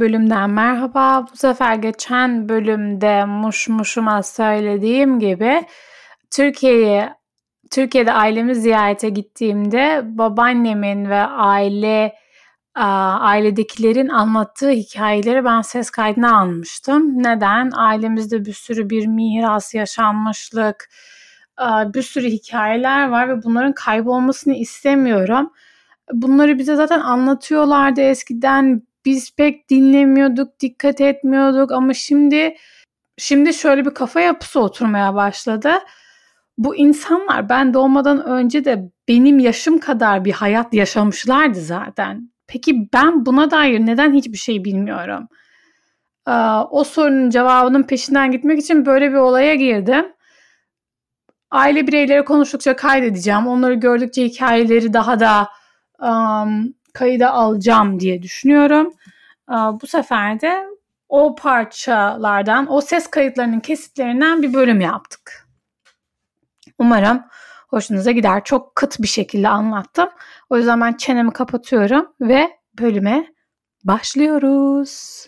Bölümden merhaba. Bu sefer geçen bölümde muş muşuma söylediğim gibi Türkiye'ye Türkiye'de ailemi ziyarete gittiğimde babaannemin ve aile ailedekilerin anlattığı hikayeleri ben ses kaydına almıştım. Neden? Ailemizde bir sürü bir miras, yaşanmışlık, bir sürü hikayeler var ve bunların kaybolmasını istemiyorum. Bunları bize zaten anlatıyorlardı eskiden. Biz pek dinlemiyorduk, dikkat etmiyorduk ama şimdi şimdi şöyle bir kafa yapısı oturmaya başladı. Bu insanlar ben doğmadan önce de benim yaşım kadar bir hayat yaşamışlardı zaten. Peki ben buna dair neden hiçbir şey bilmiyorum? o sorunun cevabının peşinden gitmek için böyle bir olaya girdim. Aile bireyleri konuştukça kaydedeceğim. Onları gördükçe hikayeleri daha da um, kayıda alacağım diye düşünüyorum. Bu sefer de o parçalardan, o ses kayıtlarının kesitlerinden bir bölüm yaptık. Umarım hoşunuza gider. Çok kıt bir şekilde anlattım. O yüzden ben çenemi kapatıyorum ve bölüme başlıyoruz.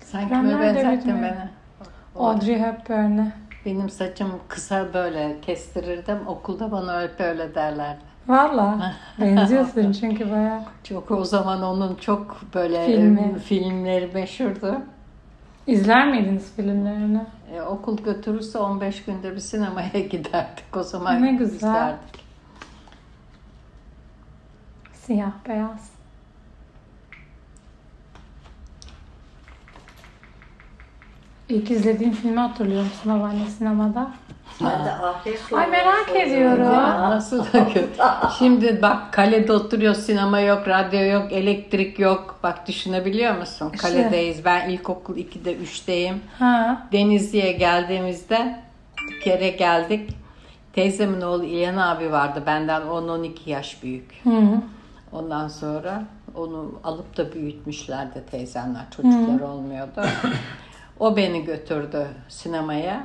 Sen kime benzettin beni? Audrey Hepburn'e. Benim saçım kısa böyle kestirirdim. Okulda bana öyle öyle derlerdi. Valla benziyorsun çünkü baya. Çok o zaman onun çok böyle Filmi. filmleri meşhurdu. İzler miydiniz filmlerini? E, okul götürürse 15 günde bir sinemaya giderdik. O zaman Ne güzel. izlerdik. Siyah beyaz. İlk izlediğin filmi hatırlıyor musun babaanne sinemada? Ben de ahiret Ay merak ediyorum. Nasıl da kötü. Şimdi bak kalede oturuyor sinema yok, radyo yok, elektrik yok. Bak düşünebiliyor musun? Kaledeyiz. Ben ilkokul 2'de 3'teyim. Ha. Denizli'ye geldiğimizde bir kere geldik. Teyzemin oğlu İlhan abi vardı. Benden 10-12 yaş büyük. Hı. Ondan sonra onu alıp da büyütmüşlerdi teyzemler. Çocuklar olmuyordu. O beni götürdü sinemaya.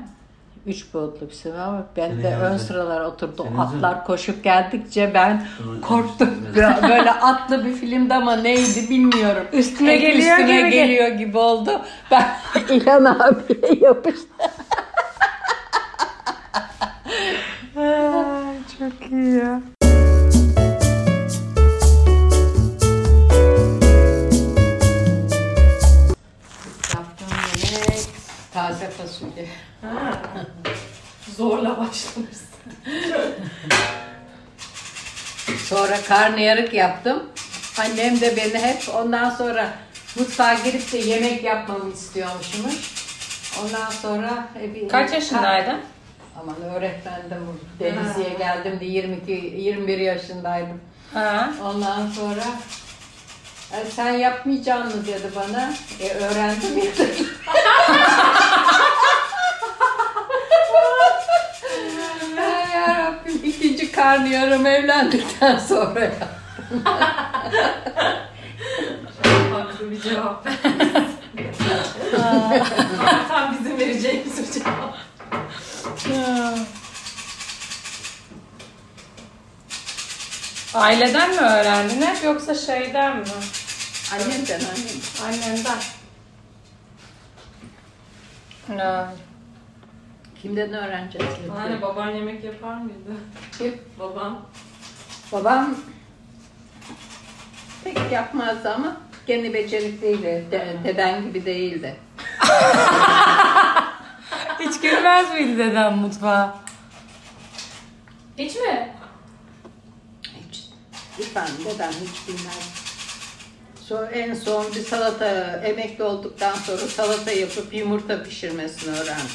Üç boyutlu bir sinema. Ben Seni de yazdı. ön sıralar oturdu. Seni. Atlar koşup geldikçe ben Sonra- korktum. Böyle atlı bir filmdi ama neydi bilmiyorum. Üstüne Hep geliyor üstüne gibi. geliyor gibi oldu. Ben İlhan abiye yapıştım. Ay, çok iyi ya. Taze fasulye. Zorla başlamışsın. Sonra karnıyarık yaptım. Annem de beni hep ondan sonra mutfağa girip de yemek yapmamı istiyormuşmuş. Ondan sonra e, bir, Kaç yaşındaydın? Aman öğretmendim. Denizli'ye geldim de 22 21 yaşındaydım. Ha. Ondan sonra "E, sen yapmayacaksın mı dedi bana. E öğrendim ya. Ay yarabbim ikinci karnıyarım evlendikten sonra yaptım. Haklı bir cevap. Tam bizim vereceğimiz bir cevap. Aileden mi öğrendin hep yoksa şeyden mi? Annemden annem. Annenden. Ha. Kimden öğreneceğiz? Anne baban yemek yapar mıydı? Kim? Babam. Babam pek yapmazdı ama gene becerikliydi. De, deden gibi değildi. Hiç girmez miydi dedem mutfağa? Hiç mi? Hiç. İrfan dedem hiç bilmez. Sonra en son bir salata emekli olduktan sonra salata yapıp yumurta pişirmesini öğrendim.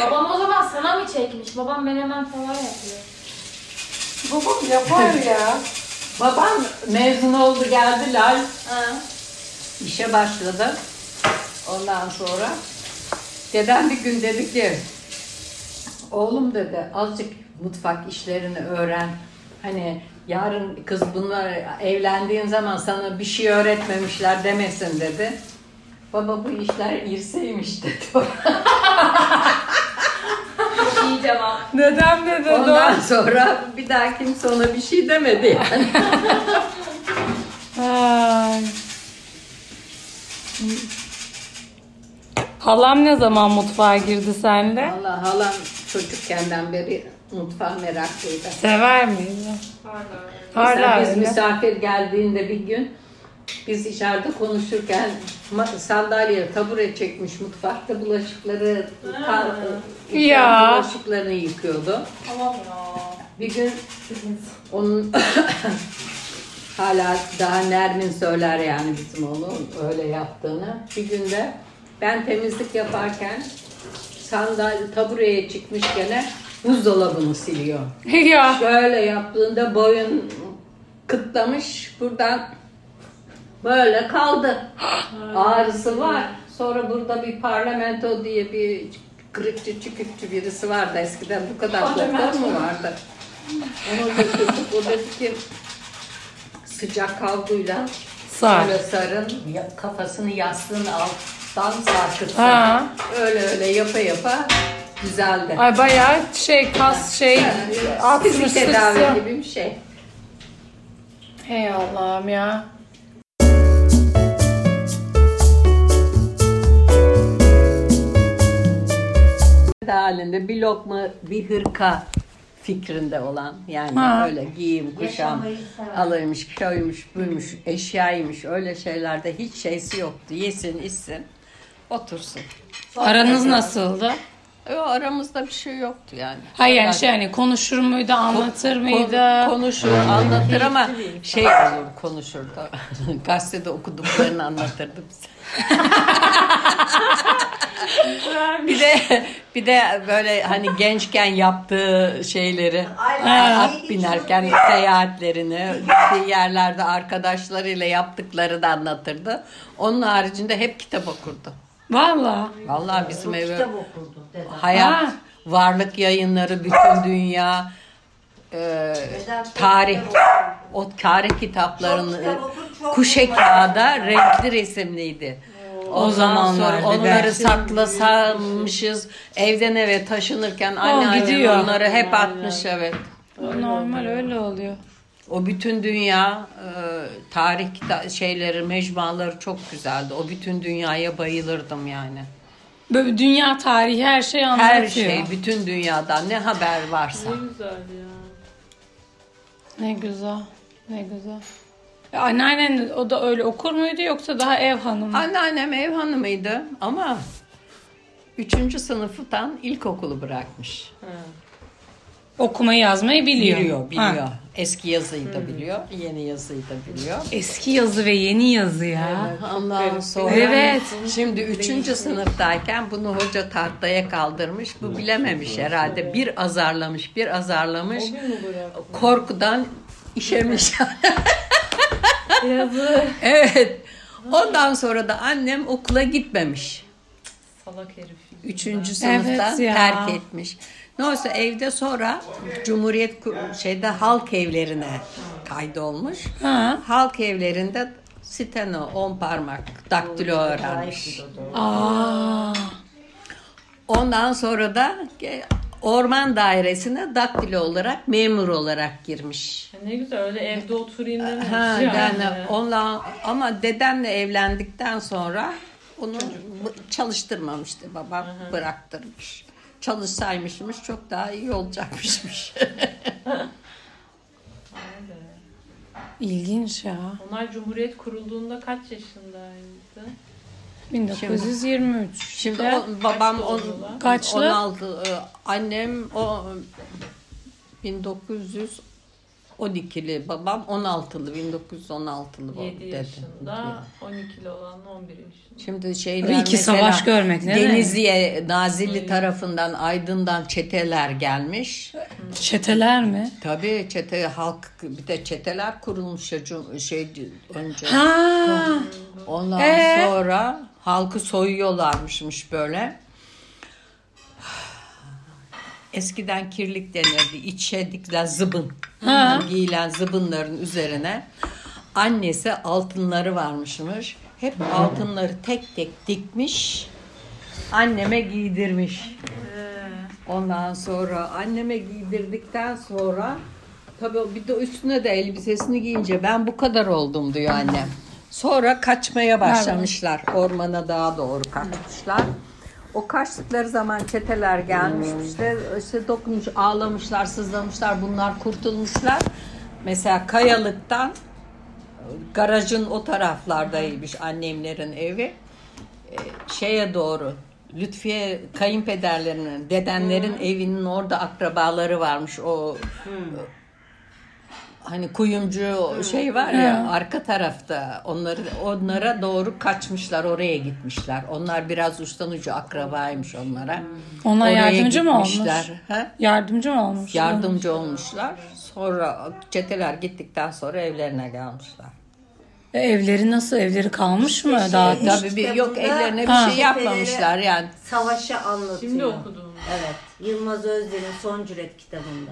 Babam o zaman sana mı çekmiş? Babam menemen falan yapıyor. Babam yapar ya. Babam mezun oldu geldi Lal. Ha. İşe başladı. Ondan sonra dedem bir gün dedi ki oğlum dedi azıcık mutfak işlerini öğren. Hani yarın kız bunlar evlendiğin zaman sana bir şey öğretmemişler demesin dedi. Baba bu işler irseymiş dedi. İyi ama. Neden dedi Ondan sonra bir daha kimse ona bir şey demedi yani. Ay. Halam ne zaman mutfağa girdi senle? Allah halam çocukkenden beri mutfağa meraklıydı. Sever miydi? Mesela Hala biz öyle. misafir geldiğinde bir gün biz içeride konuşurken sandalye tabure çekmiş mutfakta bulaşıkları ka- Ya. bulaşıklarını yıkıyordu. Tamam ya. Bir gün onun hala daha Nermin söyler yani bizim onun öyle yaptığını. Bir günde ben temizlik yaparken sandalye tabureye çıkmış gene buzdolabını siliyor. ya. Şöyle yaptığında boyun kıtlamış buradan böyle kaldı. Ağrısı var. Sonra burada bir parlamento diye bir kırıkçı çıkıkçı birisi vardı eskiden bu kadar doktor mu vardı? Onu götürdük. O dedi ki sıcak havluyla Sar. böyle sarın kafasını yastığın alttan sarkıtsın. Ha. Öyle öyle yapa yapa düzeldi. Ay bayağı şey kas şey Fizik atmış tedavi gibi bir şey. Hey Allah'ım ya. Halinde bir lokma bir hırka fikrinde olan yani Ha. öyle giyim kuşam alıymış şuymuş buymuş eşyaymış öyle şeylerde hiç şeysi yoktu yesin içsin otursun. Aranız nasıldı? E, O aramızda bir şey yoktu yani. Hayır yani şey hani konuşur muydu, anlatır mıydı? Kon- konuşur, anlatır ama şey olur konuşurdu. Gazetede okuduklarını anlatırdı bize. bir de bir de böyle hani gençken yaptığı şeyleri Ay, at ay, binerken seyahatlerini gittiği yerlerde arkadaşlarıyla yaptıklarını da anlatırdı. Onun haricinde hep kitap okurdu. Valla. Vallahi bizim eve Kitap okurdu dedem. hayat, Ha. varlık yayınları, bütün dünya, e, tarih, o tarih kitaplarını Çok kitap okur, çok kuşe kağıda renkli resimliydi. Ondan zamanlar sonra onları saklasamışız. Evden eve taşınırken anneannem onları hep atmış evet. Normal öyle oluyor. O bütün dünya e, tarih şeyleri, mecmuaları çok güzeldi. O bütün dünyaya bayılırdım yani. Böyle dünya tarihi her şey anlatıyor. Her şey, bütün dünyadan ne haber varsa. Ne güzel. Ne güzel. E, anneannen o da öyle okur muydu yoksa daha ev hanımı? Anneannem ev hanımıydı ama üçüncü sınıftan ilkokulu bırakmış. Okumayı yazmayı biliyor. Biliyor, biliyor. Ha. Eski yazıyı da biliyor, yeni yazıyı da biliyor. Eski yazı ve yeni yazı ya. Ondan sonra Evet. şimdi üçüncü sınıftayken bunu hoca tahtaya kaldırmış. Bu bilememiş herhalde. Bir azarlamış, bir azarlamış. Korkudan işemiş. Yazı. evet. Ondan sonra da annem okula gitmemiş. Salak herif. Üçüncü sınıftan Evet ya. terk etmiş. Ne olsa evde sonra Cumhuriyet şeyde halk evlerine kaydolmuş. Ha. Halk evlerinde steno, on parmak, daktilo öğrenmiş. Aa. Ondan sonra da orman dairesine daktilo olarak memur olarak girmiş. Ne güzel öyle evde oturayım dememiş Ha, yani. yani onunla ama dedemle evlendikten sonra onu çalıştırmamıştı babam bıraktırmış. Çalışsaymışmış çok daha iyi olacakmışmış. İlginç ya. Onlar Cumhuriyet kurulduğunda kaç yaşındaydı? 1923. Şimdi Ya. o, babam on? Kaçlı? 16 e, annem o 1912'li babam 16'lı 1916'lı bu 7 dedi. yaşında, 12'li olan 11 yaşında. Şimdi şeyler İki mesela savaş görmek ne? Denizli'ye Nazilli tarafından Aydın'dan çeteler gelmiş. Çeteler mi? Tabii çete halk bir de çeteler kurulmuş ya cum- şey önce. Ha. Ondan Ee? sonra halkı soyuyorlarmışmış böyle. Eskiden kirlik denirdi. İçe dikilen zıbın. Giyilen zıbınların üzerine annesi altınları varmışmış. Hep altınları tek tek dikmiş. Anneme giydirmiş. Ondan sonra anneme giydirdikten sonra tabii bir de üstüne de elbisesini giyince ben bu kadar oldum diyor annem. Sonra kaçmaya başlamışlar. Ormana daha doğru kaçmışlar. O kaçtıkları zaman çeteler gelmiş işte, işte dokunmuş, ağlamışlar, sızlamışlar. Bunlar kurtulmuşlar. Mesela kayalıktan garajın o taraflardaymış annemlerin evi. Ee, şeye doğru Lütfiye kayınpederlerinin, dedenlerin evinin orada akrabaları varmış. O hani kuyumcu şey var ya arka tarafta. Onları onlara doğru kaçmışlar, oraya gitmişler. Onlar biraz uçtan ucu akrabaymış onlara. Onlar Oraya yardımcı mı olmuş? Ha? Yardımcı mı olmuş? Yardımcı olmuşlar. Sonra çeteler gittikten sonra evlerine gelmişler. E, evleri nasıl? Evleri kalmış mı? şey, Daha işte Tabii bir, yok bunda ellerine bir Ha. şey yapmamışlar yani. Savaşı anlatıyor. Şimdi okudum. Evet. Yılmaz Özden'in Son Cüret kitabında.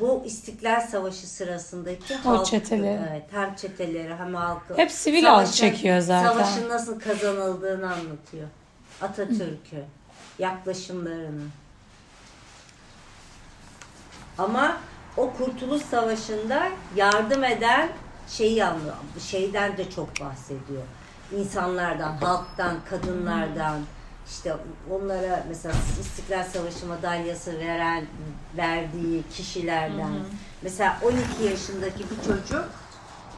Bu İstiklal Savaşı sırasındaki O halk, çeteleri. Evet, hem çeteleri hem halkı. Hep sivil Savaşın- halk çekiyor zaten. Savaşın nasıl kazanıldığını anlatıyor. Atatürk'ü, yaklaşımlarını. Ama o Kurtuluş Savaşı'nda yardım eden şeyi anlıyor. Şeyden de çok bahsediyor. İnsanlardan, halktan, kadınlardan, işte onlara mesela İstiklal Savaşı madalyası veren, verdiği kişilerden. Mesela 12 yaşındaki bir çocuk,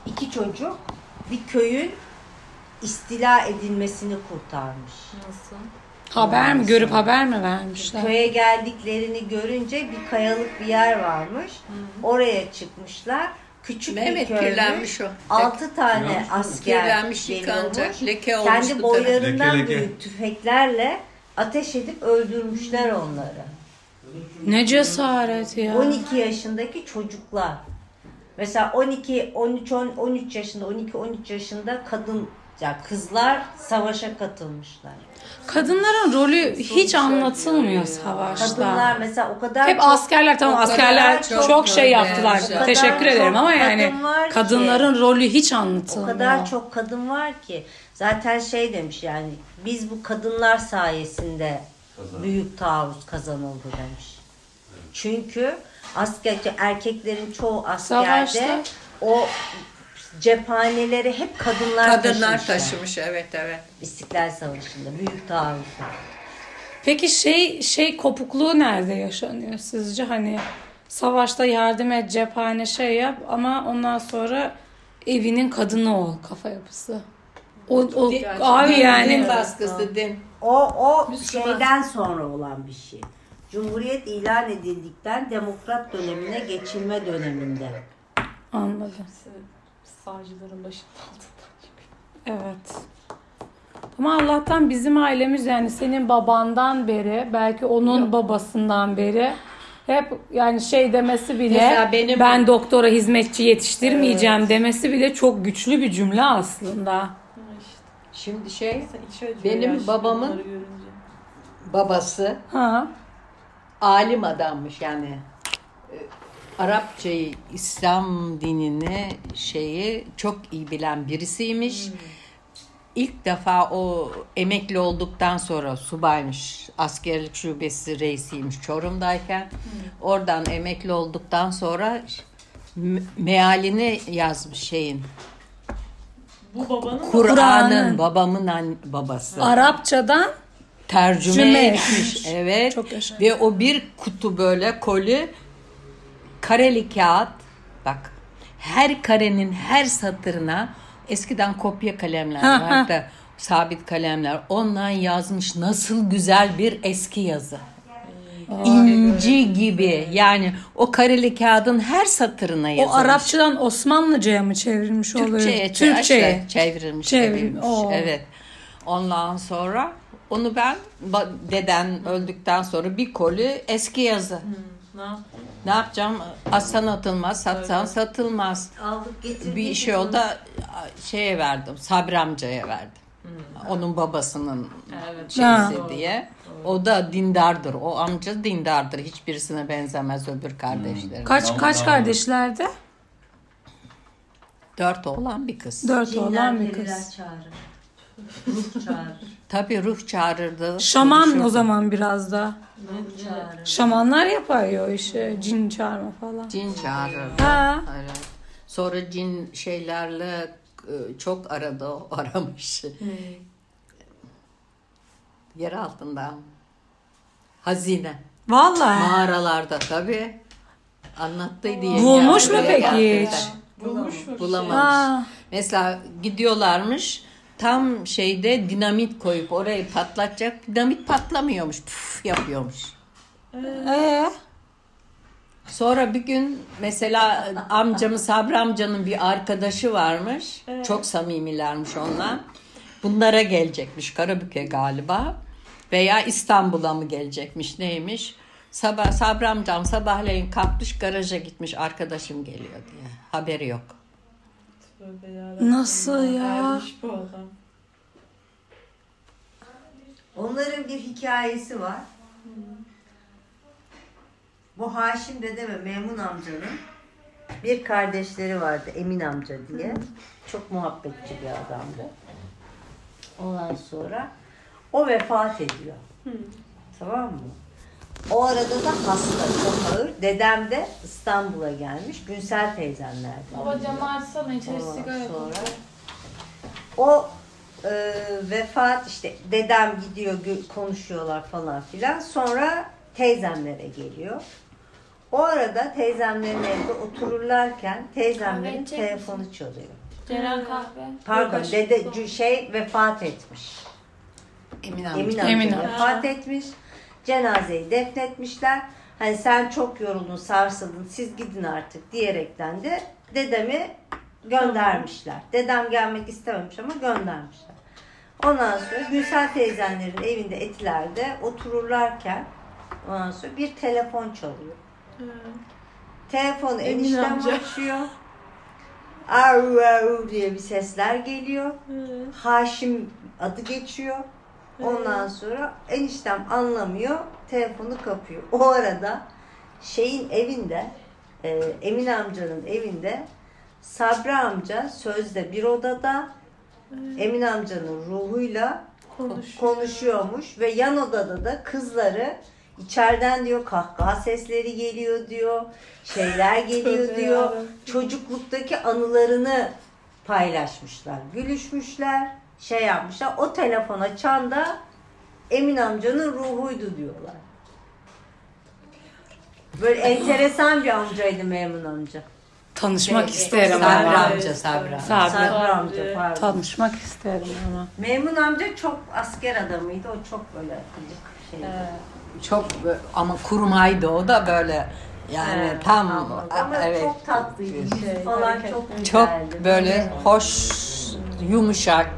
iki çocuk bir köyün istila edilmesini kurtarmış. Nasıl? haber mi? Görüp haber mi vermişler? Köye geldiklerini görünce bir kayalık bir yer varmış. Oraya çıkmışlar. Küçük Mehmet bir kirlenmiş o. altı tane asker Kirlenmiş, yıkanacak, leke olmuş Kendi boylarından Leke, leke. büyük tüfeklerle ateş edip öldürmüşler onları. Ne cesaret ya. 12 yaşındaki çocuklar. Mesela 12, 13, 10, 13 yaşında, 12, 13 yaşında kadın, ya kızlar savaşa katılmışlar. Kadınların rolü hiç anlatılmıyor savaşta. Kadınlar mesela o kadar Hep çok- askerler tamam o askerler çok, şey böyle yaptılar. yani. O Teşekkür ederim çok ama yani kadın var ki. kadınların rolü hiç O anlatılmıyor. kadar çok kadın var ki zaten şey demiş yani biz bu kadınlar sayesinde büyük taarruz kazanıldı demiş. Çünkü asker erkeklerin çoğu askerde Savaşta. o cephaneleri hep kadınlar, Kadınlar taşımışlar. taşımış evet evet. İstiklal Savaşı'nda büyük taarruzda. Peki şey şey kopukluğu nerede yaşanıyor sizce? Hani savaşta yardım et, cephane şey yap ama ondan sonra evinin kadını ol kafa yapısı. O, o abi Din yani baskısı din. O o şeyden sonra olan bir şey. Cumhuriyet ilan edildikten demokrat dönemine geçilme döneminde. anladım. Savcıların başının altından çıkıyor. Evet. Ama Allah'tan bizim ailemiz yani senin babandan beri belki onun babasından beri hep yani şey demesi bile Mesela benim- ben doktora hizmetçi yetiştirmeyeceğim demesi bile çok güçlü bir cümle aslında. İşte. Şimdi şey Benim babamın- babası Ha. alim adammış yani. Arapçayı, İslam dinini şeyi çok iyi bilen birisiymiş. İlk defa o emekli olduktan sonra subaymış. Askerlik şubesi reisiymiş Çorum'dayken. Oradan emekli olduktan sonra me- mealini yazmış şeyin. Bu babanın Kur'an'ın. Babamın an- babası. Arapçadan tercüme etmiş. Evet. Çok. Ve o bir kutu böyle koli kareli kağıt. Bak her karenin her satırına eskiden kopya kalemler vardı. Sabit kalemler. Ondan yazmış nasıl güzel bir eski yazı. İnci gibi. Yani o kareli kağıdın her satırına o yazılmış. Arapçadan Osmanlıcaya mı çevrilmiş oluyor? Türkçe'ye, Türkçe'ye. çevrilmiş. Çevrilmiş. Evet. Ondan sonra onu ben deden öldükten sonra bir koli eski yazı. Ne yapacağım? Atsan atılmaz, satsan satılmaz. Aldık getirdik. Bir şey oldu şeye verdim. Sabri amcaya verdim. Onun babasının Evet. Şeysi diye. O da dindardır. O amca dindardır. Hiçbirisine benzemez öbür kardeşlerine. Kaç kaç kardeşlerdi? Dört oğlan bir kız. Dört Cinler, olan bir kız. çağırır. Ruh çağırır. Tabii ruh çağırırdı. Şaman o zaman biraz da. Ruh çağırır. Şamanlar yapar ya o işi. Cin çağırma falan. Cin çağırırdı. Ha. Evet. Sonra cin şeylerle e, çok aradı o aramış. Yer altında. Hazine. Vallahi. Mağaralarda tabii. Anlattıydı. Bulmuş mu peki hiç? Bulmuş mu? Bulamamış. Ha. Mesela gidiyorlarmış tam şeyde dinamit koyup orayı patlatacak. Dinamit patlamıyormuş. Puf yapıyormuş. Ee? Sonra bir gün mesela amcamın Sabri amcanın bir arkadaşı varmış. Çok samimilermiş onunla. Bunlara gelecekmiş Karabük'e galiba. Veya İstanbul'a mı gelecekmiş neymiş. Sabah, Sabri amcam sabahleyin kalkmış garaja gitmiş arkadaşım geliyor diye. Haberi yok. Tövbe yarabbim. Nasıl ya? Bu adam. Onların bir hikayesi var. Bu Haşim dede ve Memun amcanın bir kardeşleri vardı Emin amca diye. Çok muhabbetçi bir adamdı. Ondan sonra o vefat ediyor. Tamam mı? O arada da hasta, çok ağır. Dedem de İstanbul'a gelmiş. Günsel teyzemlerdi. Baba camı açsana içeri Ondan sigara sonra o e, vefat işte dedem gidiyor gö- konuşuyorlar falan filan. Sonra teyzemlere geliyor. O arada teyzemlerin evde otururlarken teyzemlerin Kahve içecek telefonu çalıyor. Ceren kahve. Pardon dede cü- şey vefat etmiş. Emin amca. Emin amca Emin amca. vefat etmiş. Cenazeyi defnetmişler. Hani sen çok yoruldun, sarsıldın, siz gidin artık diyerekten de dedemi göndermişler. Dedem gelmek istememiş ama göndermişler. Ondan sonra Gülsel teyzenlerin evinde etilerde otururlarken ondan sonra bir telefon çalıyor. Telefonu Emin eniştem amca. açıyor. Au au diye bir sesler geliyor. Haşim adı geçiyor. Ondan sonra eniştem anlamıyor. Telefonu kapıyor. O arada şeyin evinde e, Emin amcanın evinde Sabri amca sözde bir odada Emin amcanın ruhuyla Konuş. konuşuyormuş ve yan odada da kızları içeriden diyor kahkaha sesleri geliyor diyor. Şeyler geliyor diyor. Çocukluktaki anılarını paylaşmışlar. Gülüşmüşler. Şey yapmışlar. O telefon açan da Emin amcanın ruhuydu diyorlar. Böyle enteresan bir amcaydı Memnun amca. Tanışmak Şey, isterim Sabri ama. amca Sabri. Sabri. Sabri amca pardon. Tanışmak isterim ama. Memnun amca çok asker adamıydı. O çok böyle gıcık şey. Çok bö- ama kurmaydı o da böyle yani Evet, tam ama, a- ama evet. çok tatlıydı. Yüzü Şey, falan çok güzeldi. Çok böyle hoş, yumuşak,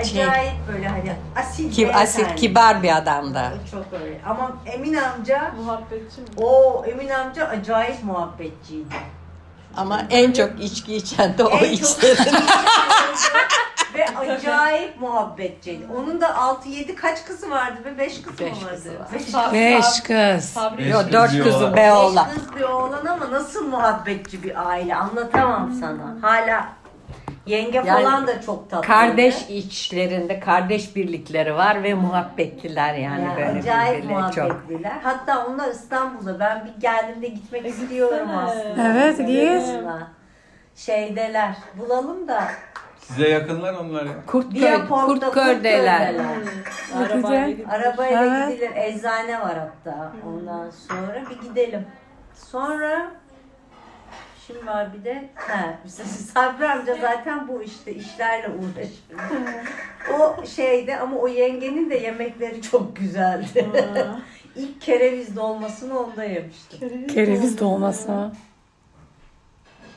acayip böyle hani asil ki, asil, beyefendi. kibar bir adamdı. Çok öyle. Ama Emin amca Muhabbetçi mi? o Emin amca acayip muhabbetçiydi. Ama en çok içki içen de o içti. Ve acayip muhabbetçiydi. Onun da 6-7 kaç kızı vardı be? 5 kızı Beş mı vardı? kızı var. Beş Sa- Beş Sab- kız. Sabri. Beş Yok kız dört diyorlar. kızı be oğlan. kız bir oğlan ama nasıl muhabbetçi bir aile anlatamam sana. Hala yenge Yani falan da çok tatlı. Kardeş içlerinde kardeş birlikleri var ve muhabbetliler yani, Yani böyle acayip birbirine çok. muhabbetliler. Hatta onlar İstanbul'da. Ben bir geldiğimde gitmek istiyorum gitsene. aslında. Evet, git. Şeydeler. Bulalım da. Size yakınlar onlar. Kurtköy, Kurtköy'deler. Arabayla. Arabayla Evet. gidilir. Eczane var hatta. Ondan sonra bir gidelim. Sonra Şimdi var bir de ha, Sabri amca zaten bu işte işlerle uğraşıyor. o şeyde ama o yengenin de yemekleri çok güzeldi. İlk kereviz dolmasını onda yemiştim. Kereviz dolması.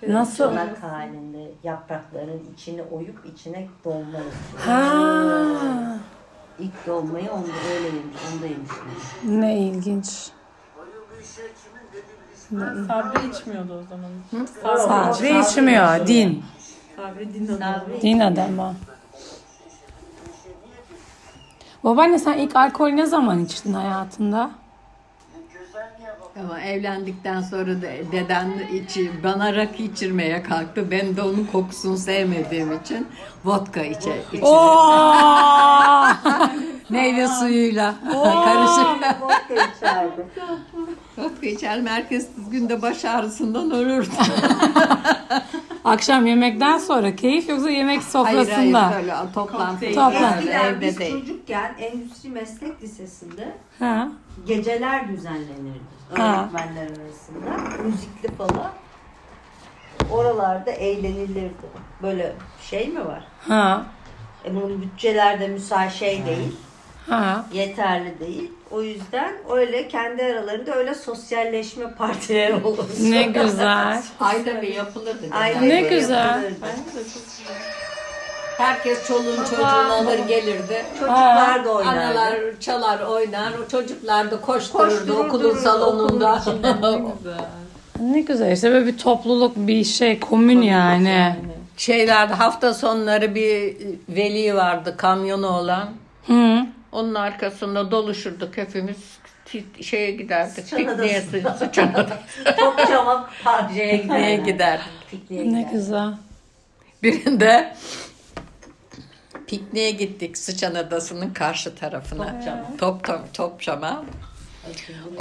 Nasıl? Çanak halinde yaprakların içini oyup içine dolma yapıyor. Ha, İlk dolmayı onda öyle yemiş, onda yemiştim. ne ilginç. Sabri içmiyordu o zaman. Sabri içmiyor. Din. Sabri din adamı. Sabri Din adamı. Babaanne sen ilk alkol ne zaman içtin hayatında? Ama evlendikten sonra da deden içi, bana rakı içirmeye kalktı. Ben de onun kokusunu sevmediğim için vodka içe, içirdim. Meyve suyuyla karışık. Vodka içerdi. Vodka içerim. Herkes günde baş ağrısından ölürdü. Akşam yemekten sonra keyif yoksa yemek Hayır sofrasında? hayır böyle toplantı. Toplantı. Eskiden Evde biz değil. çocukken Endüstri Meslek Lisesi'nde Ha. geceler düzenlenirdi. Ha. Öğretmenler arasında. Müzikli falan. Oralarda eğlenilirdi. Böyle şey mi var? Ha. E bunun bütçelerde müsait şey değil. Ha. Yeterli değil. O yüzden öyle kendi aralarında öyle sosyalleşme partileri olur. Ne güzel. Ayda bir yapılırdı. Aynen Ne güzel. yapılırdı. Herkes çoluğun çocuğunu alır gelirdi. Çocuklar da oynardı. Analar çalar oynar, o çocuklar da koştururdu Koşturur okulun salonunda. Ne güzel işte böyle bir topluluk bir şey komün yani. Şeylerde hafta sonları bir veli vardı kamyonu olan. Hı. Onun arkasında doluşurduk hepimiz Ti- şeye giderdik. Sıçan Pikniğe Adası'na. sı- sıçan adası. Topçama Pikniğe giderler. giderdik. Pikniğe Ne güzel. Birinde pikniğe gittik Sıçan Adası'nın karşı tarafına. Topçama. Top, top, Topçama.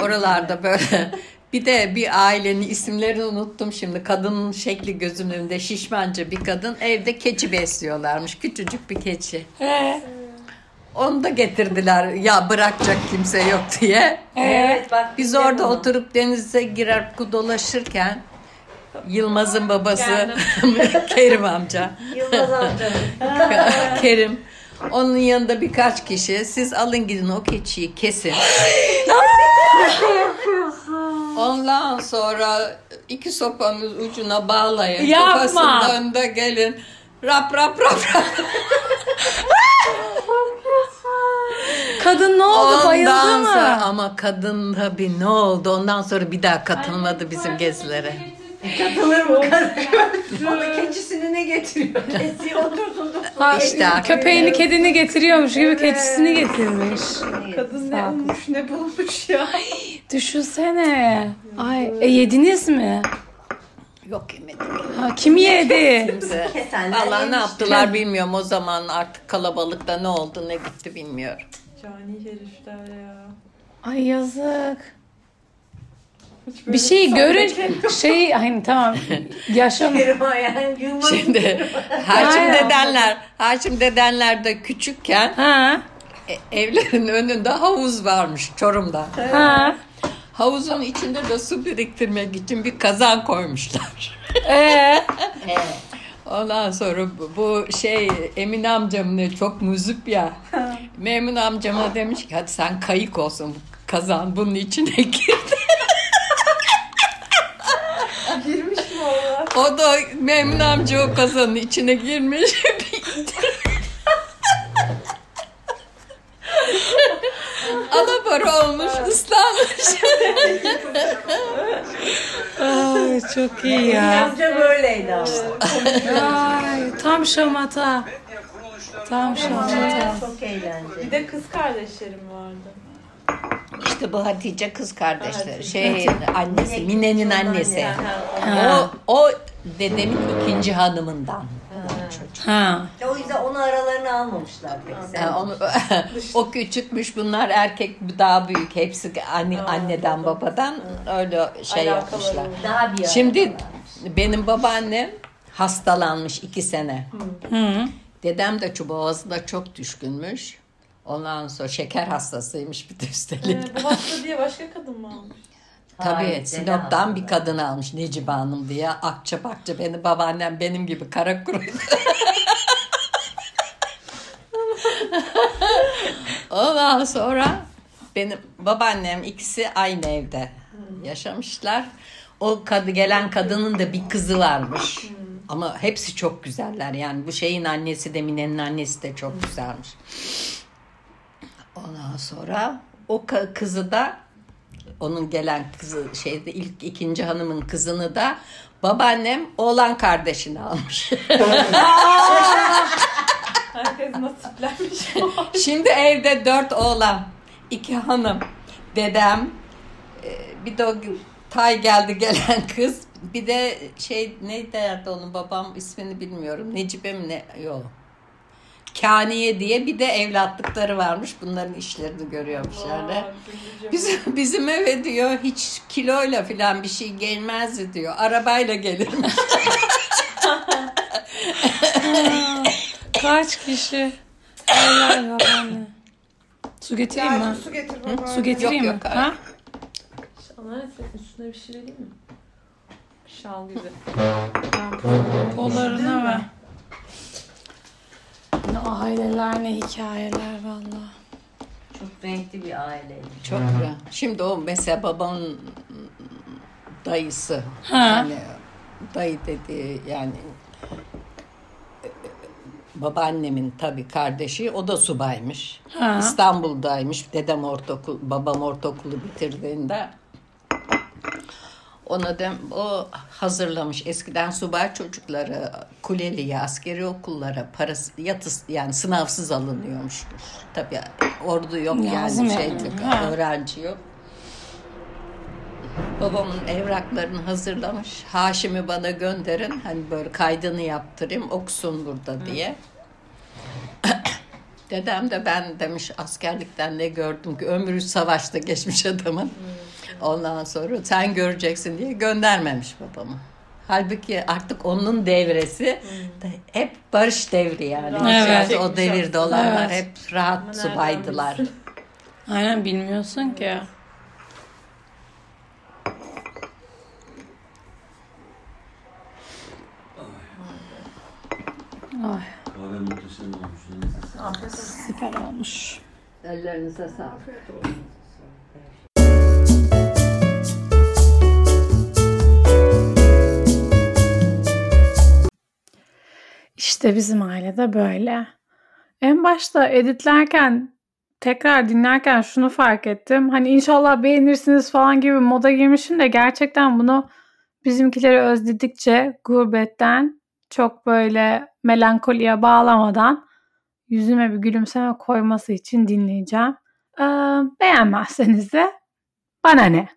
Oralarda böyle bir de bir ailenin isimlerini unuttum şimdi. Kadının şekli gözümün önünde şişmanca bir kadın evde keçi besliyorlarmış. Küçücük bir keçi. Onu da getirdiler ya bırakacak kimse yok diye. Evet bak Biz orada onu. oturup denize girer dolaşırken Yılmaz'ın babası Kerim amca. Yılmaz amcanın. Kerim. Onun yanında birkaç kişi. Siz alın gidin o keçiyi kesin. Ondan sonra iki sopanın ucuna bağlayın. Yapma. Kafasının önünde gelin. Rap rap rap rap. kadın ne oldu bayıldı Ondan mı? sonra ama kadın tabii ne oldu? Ondan sonra bir daha katılmadı bizim gezilere. Katılır mı kadın? o da keçisini ne getiriyor? Kesiyor otursun. Ha, İşte. köpeğini kedini getiriyormuş gibi keçisini getirmiş. Kadın ne olmuş ne bulmuş ya. Düşünsene. Ay e, yediniz mi? Yok yemedik. Ha, kim yedi? Kesenler Valla ne yaptılar bilmiyorum. O zaman artık kalabalıkta ne oldu ne gitti bilmiyorum. Cani herifler ya. Ay yazık. Hiç Bir şey görün şey hani tamam yaşam Kerim yani Yılmaz. Şimdi Haşim Aynen. dedenler, Haşim dedenler de küçükken ha e, evlerin önünde havuz varmış Çorum'da. ha Havuzun içinde de su biriktirmek için bir kazan koymuşlar. ee, Evet. Ondan sonra bu, bu şey Emin amcam ne çok muzip ya. Memun amcama demiş ki hadi sen kayık olsun kazan bunun içine girdi. Girmiş mi valla? O da Memun amca o kazanın içine girmiş. olmuş, ıslanmış. ay çok iyi ya. Amca böyleydi ama. Ay tam şamata. Tam şamata. Çok eğlenceli. Bir de kız kardeşlerim vardı. İşte bu Hatice kız kardeşleri. Şey annesi, Mine'nin annesi. O, o dedemin ikinci hanımından. Ha. O yüzden onu aralarına almamışlar pek. Ha, onu, o küçükmüş bunlar erkek daha büyük hepsi anne, anneden babadan öyle şey Alakaları yapmışlar. Daha bir Şimdi benim babaannem hastalanmış iki sene. Hı. Dedem de çubuğazına çok düşkünmüş. Ondan sonra şeker hastasıymış bir de üstelik. Ee, bu hasta diye başka kadın mı almış? Tabii Hayır, Sinop'tan bir kadın almış Necibe Hanım diye. Akça bakça beni babaannem benim gibi kara kuruydu. Ondan sonra benim babaannem ikisi aynı evde yaşamışlar. O kadı gelen kadının da bir kızı varmış. Ama hepsi çok güzeller. Yani bu şeyin annesi de Mine'nin annesi de çok güzelmiş. Ondan sonra o kızı da onun gelen kızı şeyde ilk ikinci hanımın kızını da babaannem oğlan kardeşini almış. Herkes nasiplenmiş. Şimdi evde dört oğlan, iki hanım, dedem, e, bir de o Tay geldi gelen kız. Bir de şey ne derdi onun babam ismini bilmiyorum. Necibe mi ne? Yok. Kaniye diye bir de evlatlıkları varmış. Bunların işlerini görüyormuş yani. Bizim, bizim eve diyor hiç kiloyla falan bir şey gelmezdi diyor. Arabayla gelirmiş. Kaç kişi? Helal babaanne. Su getireyim mi? Su getir baba. Su getireyim Yok, mi? yok, Ha? Senin üstüne bir şey vereyim mi? Şal gibi. Kollarına ver. Ne aileler ne hikayeler valla. Çok renkli bir aileydi. Çok güzel. Şimdi o mesela babamın dayısı. Ha. Yani dayı dedi yani babaannemin tabii kardeşi o da subaymış. Ha. İstanbul'daymış. Dedem ortaokul, babam ortaokulu bitirdiğinde ona dem o hazırlamış. Eskiden subay çocukları kuleliye, askeri okullara parası yatı yani sınavsız alınıyormuştur. Tabii ordu yok Lazım yani şey yani. Ha. öğrenci yok. Babamın evraklarını hazırlamış. Haşim'i bana gönderin. Hani böyle kaydını yaptırayım okusun burada diye. Dedem de ben demiş askerlikten ne gördüm ki ömrü savaşta geçmiş adamın. Ondan sonra sen göreceksin diye göndermemiş babamı. Halbuki artık onun devresi de hep barış devri yani. Evet. O devirde olanlar Evet. hep rahat subaydılar. Aynen bilmiyorsun ki. Ay Kahve muhteşem olmuş. Süper olmuş. Ellerinize sağlık. İşte bizim ailede böyle. En başta editlerken tekrar dinlerken şunu fark ettim. Hani inşallah beğenirsiniz falan gibi moda girmişim de gerçekten bunu bizimkileri özledikçe gurbetten çok böyle melankoliye bağlamadan yüzüme bir gülümseme koyması için dinleyeceğim. Ee, beğenmezseniz de bana ne?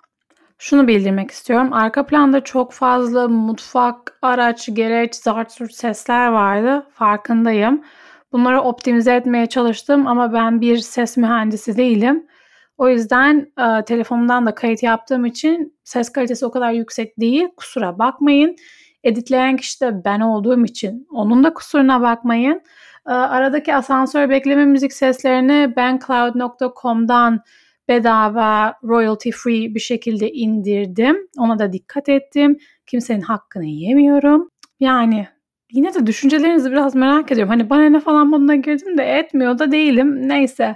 Şunu bildirmek istiyorum. Arka planda çok fazla mutfak, araç, gereç, zart zurt sesler vardı. Farkındayım. Bunları optimize etmeye çalıştım ama ben bir ses mühendisi değilim. O yüzden e, telefonumdan da kayıt yaptığım için ses kalitesi o kadar yüksek değil. Kusura bakmayın. Editleyen kişi de ben olduğum için onun da kusuruna bakmayın. E, aradaki asansör bekleme müzik seslerini bencloud.com'dan bedava royalty free bir şekilde indirdim. Ona da dikkat ettim. Kimsenin hakkını yemiyorum. Yani yine de düşüncelerinizi biraz merak ediyorum. Hani bana ne falan moduna girdim de etmiyor da değilim. Neyse.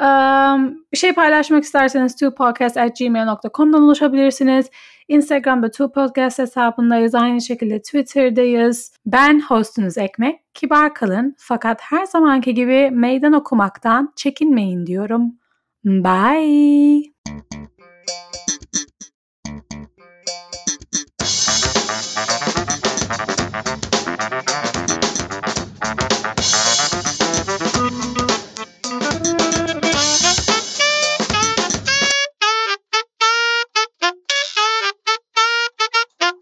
Um, bir şey paylaşmak isterseniz twopodcast.gmail.com'dan ulaşabilirsiniz. Instagram'da Two Podcast hesabındayız. Aynı şekilde Twitter'dayız. Ben hostunuz Ekmek. Kibar kalın fakat her zamanki gibi meydan okumaktan çekinmeyin diyorum. Bye.